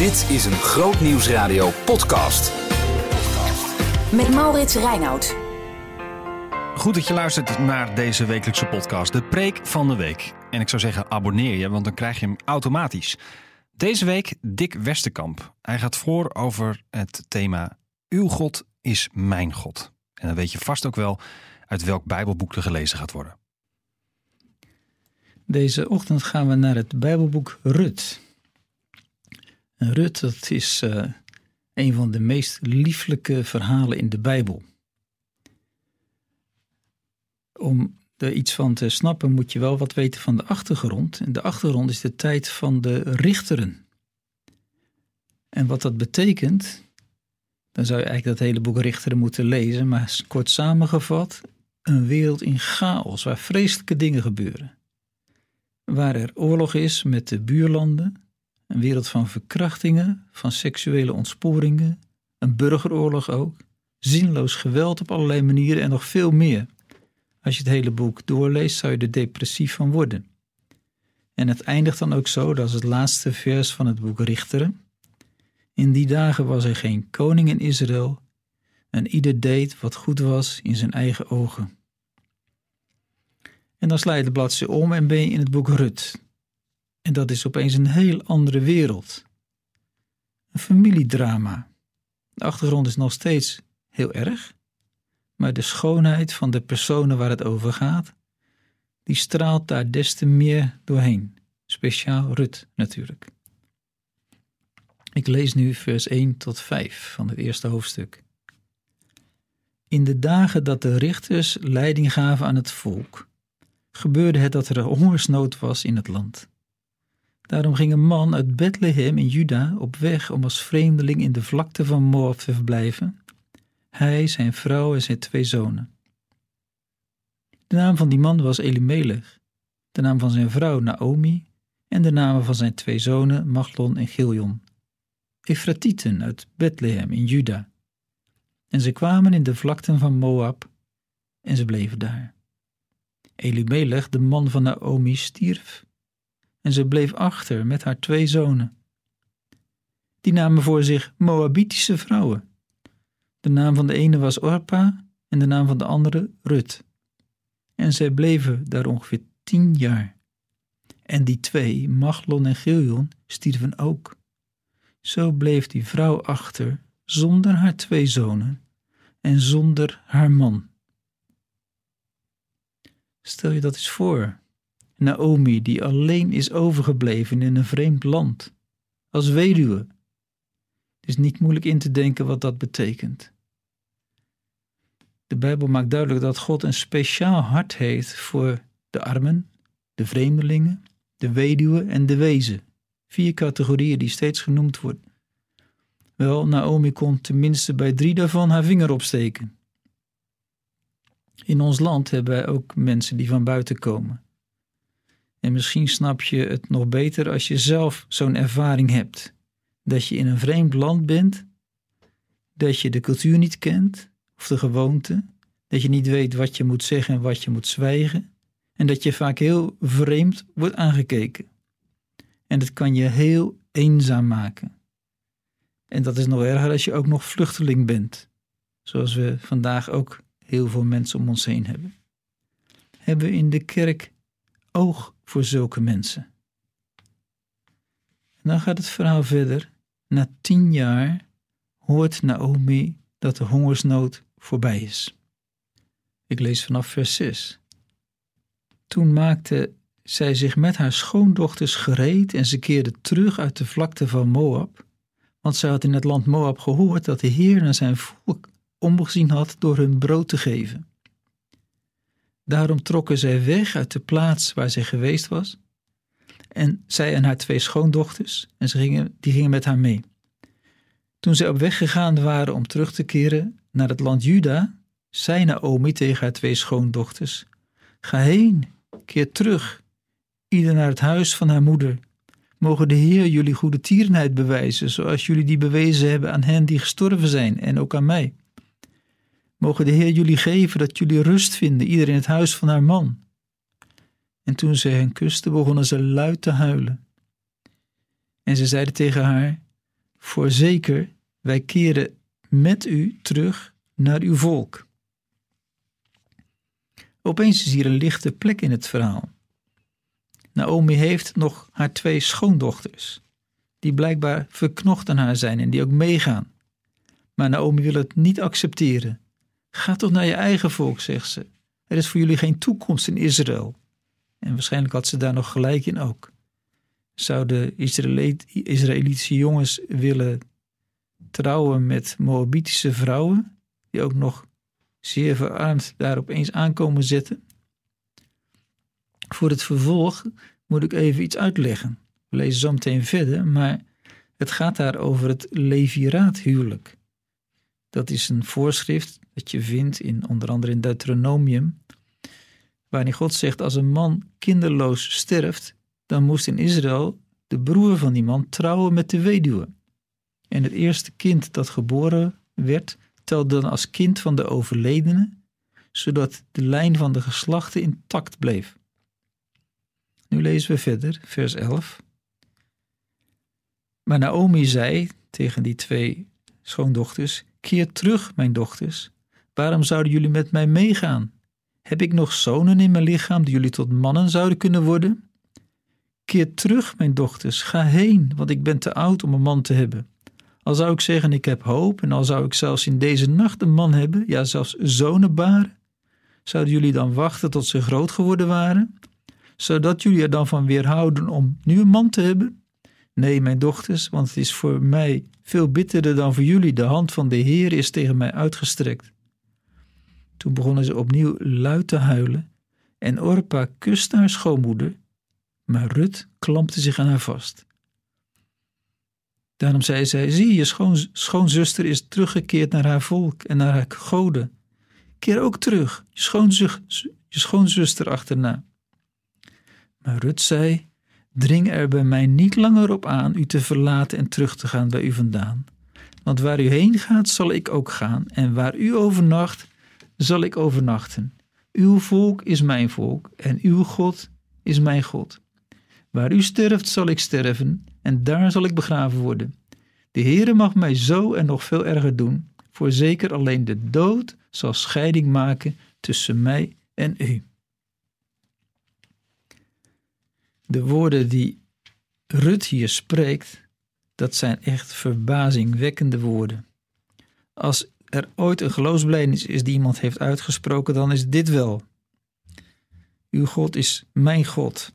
Dit is een Groot Nieuwsradio podcast. Met Maurits Reinoud. Goed dat je luistert naar deze wekelijkse podcast, de preek van de week. En ik zou zeggen, abonneer je, want dan krijg je hem automatisch. Deze week Dick Westerkamp. Hij gaat voor over het thema Uw God is mijn God. En dan weet je vast ook wel uit welk Bijbelboek er gelezen gaat worden. Deze ochtend gaan we naar het Bijbelboek Rut. En Rut, dat is uh, een van de meest lieflijke verhalen in de Bijbel. Om er iets van te snappen moet je wel wat weten van de achtergrond. En de achtergrond is de tijd van de richteren. En wat dat betekent, dan zou je eigenlijk dat hele boek Richteren moeten lezen, maar kort samengevat, een wereld in chaos waar vreselijke dingen gebeuren. Waar er oorlog is met de buurlanden, een wereld van verkrachtingen, van seksuele ontsporingen, een burgeroorlog ook, zinloos geweld op allerlei manieren en nog veel meer. Als je het hele boek doorleest, zou je er depressief van worden. En het eindigt dan ook zo, dat is het laatste vers van het boek Richteren. In die dagen was er geen koning in Israël, en ieder deed wat goed was in zijn eigen ogen. En dan sla de bladzijde om en ben je in het boek Rut. En dat is opeens een heel andere wereld. Een familiedrama. De achtergrond is nog steeds heel erg, maar de schoonheid van de personen waar het over gaat, die straalt daar des te meer doorheen. Speciaal Rut natuurlijk. Ik lees nu vers 1 tot 5 van het eerste hoofdstuk. In de dagen dat de richters leiding gaven aan het volk, gebeurde het dat er hongersnood was in het land. Daarom ging een man uit Bethlehem in Juda op weg om als vreemdeling in de vlakte van Moab te verblijven, hij, zijn vrouw en zijn twee zonen. De naam van die man was Elimelech, de naam van zijn vrouw Naomi en de namen van zijn twee zonen Machlon en Giljon. Efratieten uit Bethlehem in Juda. En ze kwamen in de vlakten van Moab en ze bleven daar. Elimelech, de man van Naomi, stierf en ze bleef achter met haar twee zonen. Die namen voor zich Moabitische vrouwen. De naam van de ene was Orpa en de naam van de andere Rut. En zij bleven daar ongeveer tien jaar. En die twee, Machlon en Giljon, stierven ook. Zo bleef die vrouw achter zonder haar twee zonen en zonder haar man. Stel je dat eens voor. Naomi, die alleen is overgebleven in een vreemd land, als weduwe. Het is niet moeilijk in te denken wat dat betekent. De Bijbel maakt duidelijk dat God een speciaal hart heeft voor de armen, de vreemdelingen, de weduwe en de wezen. Vier categorieën die steeds genoemd worden. Wel, Naomi kon tenminste bij drie daarvan haar vinger opsteken. In ons land hebben wij ook mensen die van buiten komen. En misschien snap je het nog beter als je zelf zo'n ervaring hebt. Dat je in een vreemd land bent, dat je de cultuur niet kent of de gewoonte, dat je niet weet wat je moet zeggen en wat je moet zwijgen, en dat je vaak heel vreemd wordt aangekeken. En dat kan je heel eenzaam maken. En dat is nog erger als je ook nog vluchteling bent, zoals we vandaag ook heel veel mensen om ons heen hebben. Hebben we in de kerk oog voor zulke mensen? En dan gaat het verhaal verder. Na tien jaar hoort Naomi dat de hongersnood voorbij is. Ik lees vanaf vers 6. Toen maakte zij zich met haar schoondochters gereed en ze keerde terug uit de vlakte van Moab, want zij had in het land Moab gehoord dat de Heer naar zijn volk omgezien had door hun brood te geven. Daarom trokken zij weg uit de plaats waar zij geweest was, en zij en haar twee schoondochters, en ze gingen, die gingen met haar mee. Toen zij op weg gegaan waren om terug te keren naar het land Juda, zei Naomi tegen haar twee schoondochters: Ga heen, keer terug, ieder naar het huis van haar moeder. Mogen de Heer jullie goede tierenheid bewijzen, zoals jullie die bewezen hebben aan hen die gestorven zijn en ook aan mij. Mogen de Heer jullie geven dat jullie rust vinden, ieder in het huis van haar man. En toen ze hen kusten, begonnen ze luid te huilen. En ze zeiden tegen haar: Voorzeker, wij keren met u terug naar uw volk. Opeens is hier een lichte plek in het verhaal. Naomi heeft nog haar twee schoondochters, die blijkbaar verknocht aan haar zijn en die ook meegaan. Maar Naomi wil het niet accepteren. Ga toch naar je eigen volk, zegt ze. Er is voor jullie geen toekomst in Israël. En waarschijnlijk had ze daar nog gelijk in ook. Zouden Israëlitische jongens willen trouwen met Moabitische vrouwen, die ook nog zeer verarmd daar opeens aankomen zetten? Voor het vervolg moet ik even iets uitleggen. We lezen zo meteen verder, maar het gaat daar over het leviraathuwelijk. Dat is een voorschrift dat je vindt in onder andere in Deuteronomium, waarin God zegt als een man kinderloos sterft, dan moest in Israël de broer van die man trouwen met de weduwe. En het eerste kind dat geboren werd, telde dan als kind van de overledene, zodat de lijn van de geslachten intact bleef. Nu lezen we verder, vers 11. Maar Naomi zei tegen die twee schoondochters: Keer terug, mijn dochters. Waarom zouden jullie met mij meegaan? Heb ik nog zonen in mijn lichaam die jullie tot mannen zouden kunnen worden? Keer terug, mijn dochters, ga heen, want ik ben te oud om een man te hebben. Al zou ik zeggen, ik heb hoop, en al zou ik zelfs in deze nacht een man hebben, ja, zelfs zonen baren, zouden jullie dan wachten tot ze groot geworden waren, zodat jullie er dan van weerhouden om nu een man te hebben? Nee, mijn dochters, want het is voor mij veel bitterder dan voor jullie. De hand van de Heer is tegen mij uitgestrekt. Toen begonnen ze opnieuw luid te huilen en Orpa kuste haar schoonmoeder, maar Rut klampte zich aan haar vast. Daarom zei zij: Zie, je schoon, schoonzuster is teruggekeerd naar haar volk en naar haar goden. Keer ook terug, je, je schoonzuster achterna. Maar Rut zei: Dring er bij mij niet langer op aan u te verlaten en terug te gaan bij u vandaan. Want waar u heen gaat, zal ik ook gaan, en waar u overnacht, zal ik overnachten. Uw volk is mijn volk, en uw God is mijn God. Waar u sterft, zal ik sterven, en daar zal ik begraven worden. De Heere mag mij zo en nog veel erger doen, voorzeker alleen de dood zal scheiding maken tussen mij en u. De woorden die Rut hier spreekt, dat zijn echt verbazingwekkende woorden. Als er ooit een geloofsbelijdenis is die iemand heeft uitgesproken, dan is dit wel. Uw God is mijn God.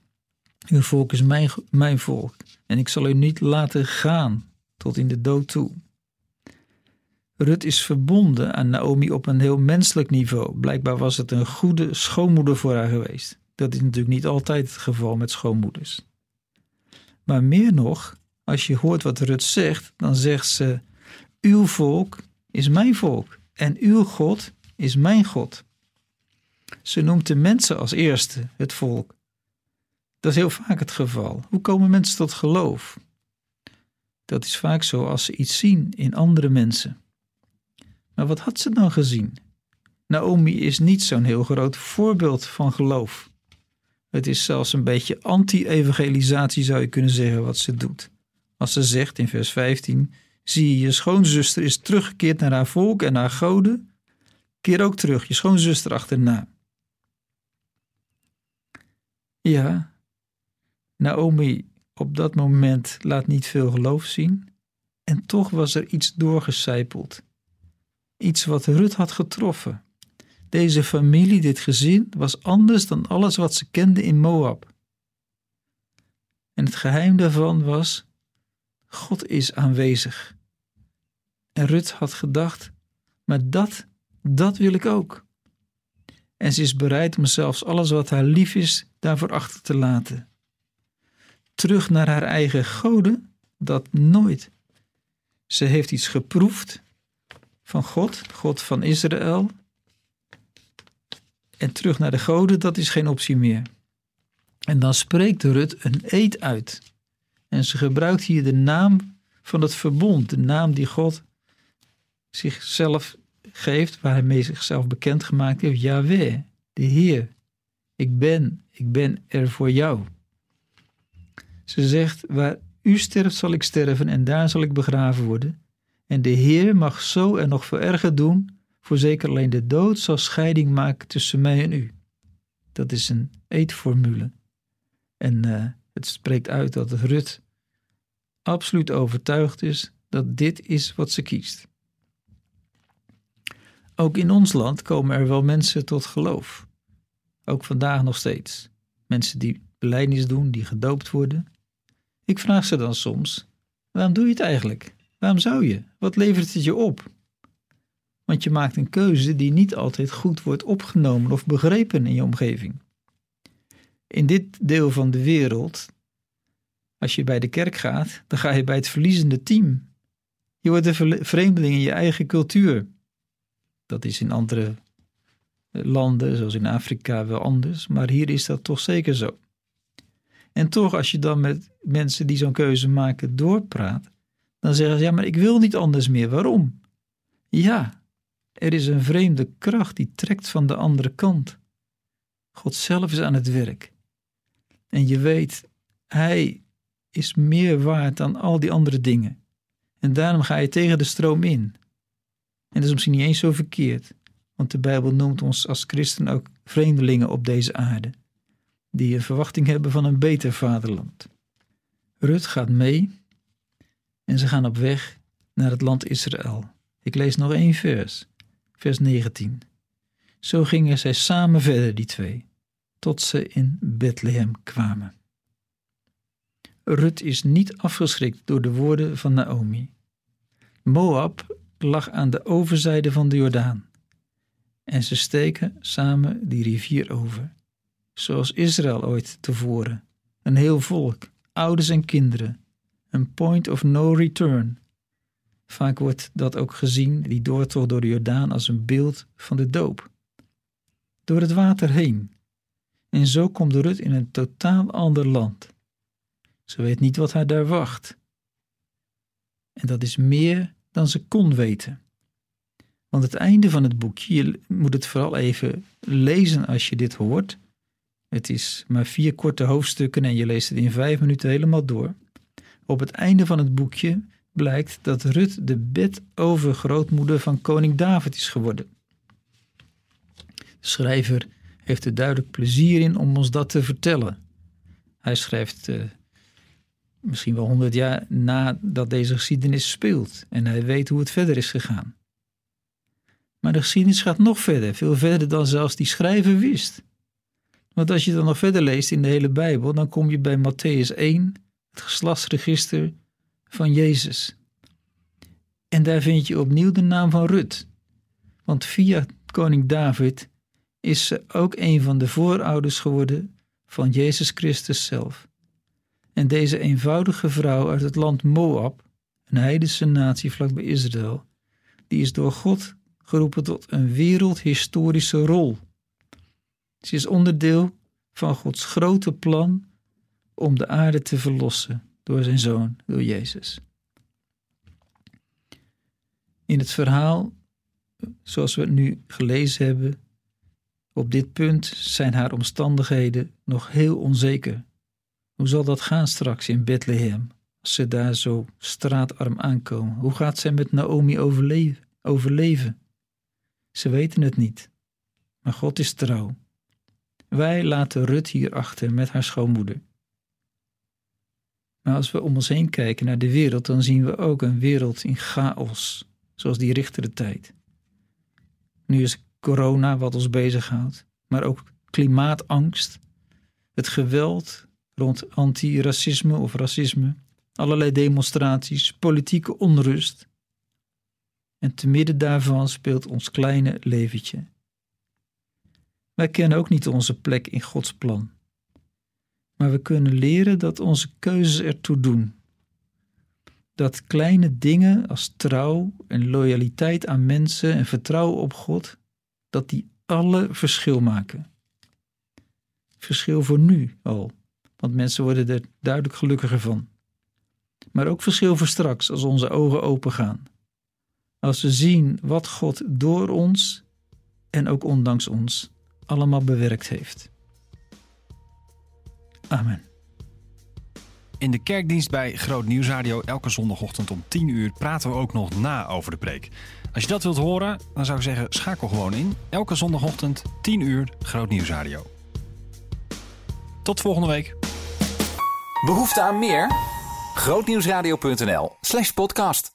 Uw volk is mijn, mijn volk. En ik zal u niet laten gaan tot in de dood toe. Rut is verbonden aan Naomi op een heel menselijk niveau. Blijkbaar was het een goede schoonmoeder voor haar geweest. Dat is natuurlijk niet altijd het geval met schoonmoeders. Maar meer nog, als je hoort wat Rut zegt, dan zegt ze: Uw volk is mijn volk en uw God is mijn God. Ze noemt de mensen als eerste het volk. Dat is heel vaak het geval. Hoe komen mensen tot geloof? Dat is vaak zo als ze iets zien in andere mensen. Maar wat had ze dan gezien? Naomi is niet zo'n heel groot voorbeeld van geloof. Het is zelfs een beetje anti-evangelisatie, zou je kunnen zeggen, wat ze doet. Als ze zegt in vers 15: Zie je, schoonzuster is teruggekeerd naar haar volk en haar goden. Keer ook terug, je schoonzuster achterna. Ja, Naomi op dat moment laat niet veel geloof zien. En toch was er iets doorgecijpeld. Iets wat Rut had getroffen. Deze familie, dit gezin, was anders dan alles wat ze kende in Moab. En het geheim daarvan was: God is aanwezig. En Rut had gedacht: maar dat, dat wil ik ook. En ze is bereid om zelfs alles wat haar lief is daarvoor achter te laten. Terug naar haar eigen goden, dat nooit. Ze heeft iets geproefd van God, God van Israël, en terug naar de goden, dat is geen optie meer. En dan spreekt Rut een eed uit. En ze gebruikt hier de naam van het verbond, de naam die God zichzelf geeft, waar hij mee zichzelf bekend gemaakt heeft, Yahweh, de Heer. Ik ben, ik ben er voor jou. Ze zegt, waar U sterft, zal ik sterven en daar zal ik begraven worden. En de Heer mag zo en nog veel erger doen, voorzeker alleen de dood zal scheiding maken tussen mij en u. Dat is een eetformule. En uh, het spreekt uit dat Rut absoluut overtuigd is dat dit is wat ze kiest. Ook in ons land komen er wel mensen tot geloof. Ook vandaag nog steeds. Mensen die beleidnis doen, die gedoopt worden. Ik vraag ze dan soms: waarom doe je het eigenlijk? Waarom zou je? Wat levert het je op? Want je maakt een keuze die niet altijd goed wordt opgenomen of begrepen in je omgeving. In dit deel van de wereld, als je bij de kerk gaat, dan ga je bij het verliezende team. Je wordt een vreemdeling in je eigen cultuur. Dat is in andere landen, zoals in Afrika, wel anders, maar hier is dat toch zeker zo. En toch, als je dan met mensen die zo'n keuze maken doorpraat, dan zeggen ze: Ja, maar ik wil niet anders meer. Waarom? Ja, er is een vreemde kracht die trekt van de andere kant. God zelf is aan het werk. En je weet, Hij is meer waard dan al die andere dingen. En daarom ga je tegen de stroom in. En dat is misschien niet eens zo verkeerd, want de Bijbel noemt ons als christen ook vreemdelingen op deze aarde, die een verwachting hebben van een beter vaderland. Rut gaat mee en ze gaan op weg naar het land Israël. Ik lees nog één vers, vers 19. Zo gingen zij samen verder, die twee, tot ze in Bethlehem kwamen. Rut is niet afgeschrikt door de woorden van Naomi. Moab lag aan de overzijde van de Jordaan. En ze steken samen die rivier over, zoals Israël ooit tevoren. Een heel volk, ouders en kinderen, een point of no return. Vaak wordt dat ook gezien, die doortocht door de Jordaan, als een beeld van de doop. Door het water heen. En zo komt Rut in een totaal ander land. Ze weet niet wat haar daar wacht. En dat is meer dan ze kon weten. Want het einde van het boekje, je moet het vooral even lezen als je dit hoort. Het is maar vier korte hoofdstukken en je leest het in vijf minuten helemaal door. Op het einde van het boekje blijkt dat Rut de bedovergrootmoeder van koning David is geworden. De schrijver heeft er duidelijk plezier in om ons dat te vertellen. Hij schrijft uh, misschien wel honderd jaar nadat deze geschiedenis speelt en hij weet hoe het verder is gegaan. Maar de geschiedenis gaat nog verder, veel verder dan zelfs die schrijver wist. Want als je dan nog verder leest in de hele Bijbel, dan kom je bij Matthäus 1, het geslachtsregister van Jezus. En daar vind je opnieuw de naam van Rut. Want via koning David is ze ook een van de voorouders geworden van Jezus Christus zelf. En deze eenvoudige vrouw uit het land Moab, een heidense natie vlakbij Israël, die is door God geroepen tot een wereldhistorische rol. Ze is onderdeel van Gods grote plan om de aarde te verlossen door zijn zoon, door Jezus. In het verhaal, zoals we het nu gelezen hebben, op dit punt zijn haar omstandigheden nog heel onzeker. Hoe zal dat gaan straks in Bethlehem, als ze daar zo straatarm aankomen? Hoe gaat zij met Naomi overleven? overleven? Ze weten het niet, maar God is trouw. Wij laten Rut hier achter met haar schoonmoeder. Maar als we om ons heen kijken naar de wereld, dan zien we ook een wereld in chaos, zoals die richtere tijd. Nu is corona wat ons bezighoudt, maar ook klimaatangst, het geweld rond antiracisme of racisme, allerlei demonstraties, politieke onrust. En te midden daarvan speelt ons kleine leventje. Wij kennen ook niet onze plek in Gods plan. Maar we kunnen leren dat onze keuzes ertoe doen. Dat kleine dingen als trouw en loyaliteit aan mensen en vertrouwen op God, dat die alle verschil maken. Verschil voor nu al, want mensen worden er duidelijk gelukkiger van. Maar ook verschil voor straks als onze ogen open gaan. Als we zien wat God door ons en ook ondanks ons allemaal bewerkt heeft. Amen. In de kerkdienst bij Groot Nieuwsradio elke zondagochtend om 10 uur praten we ook nog na over de preek. Als je dat wilt horen, dan zou ik zeggen schakel gewoon in. Elke zondagochtend 10 uur Groot Nieuwsradio. Tot volgende week. Behoefte aan meer? Grootnieuwsradio.nl slash podcast.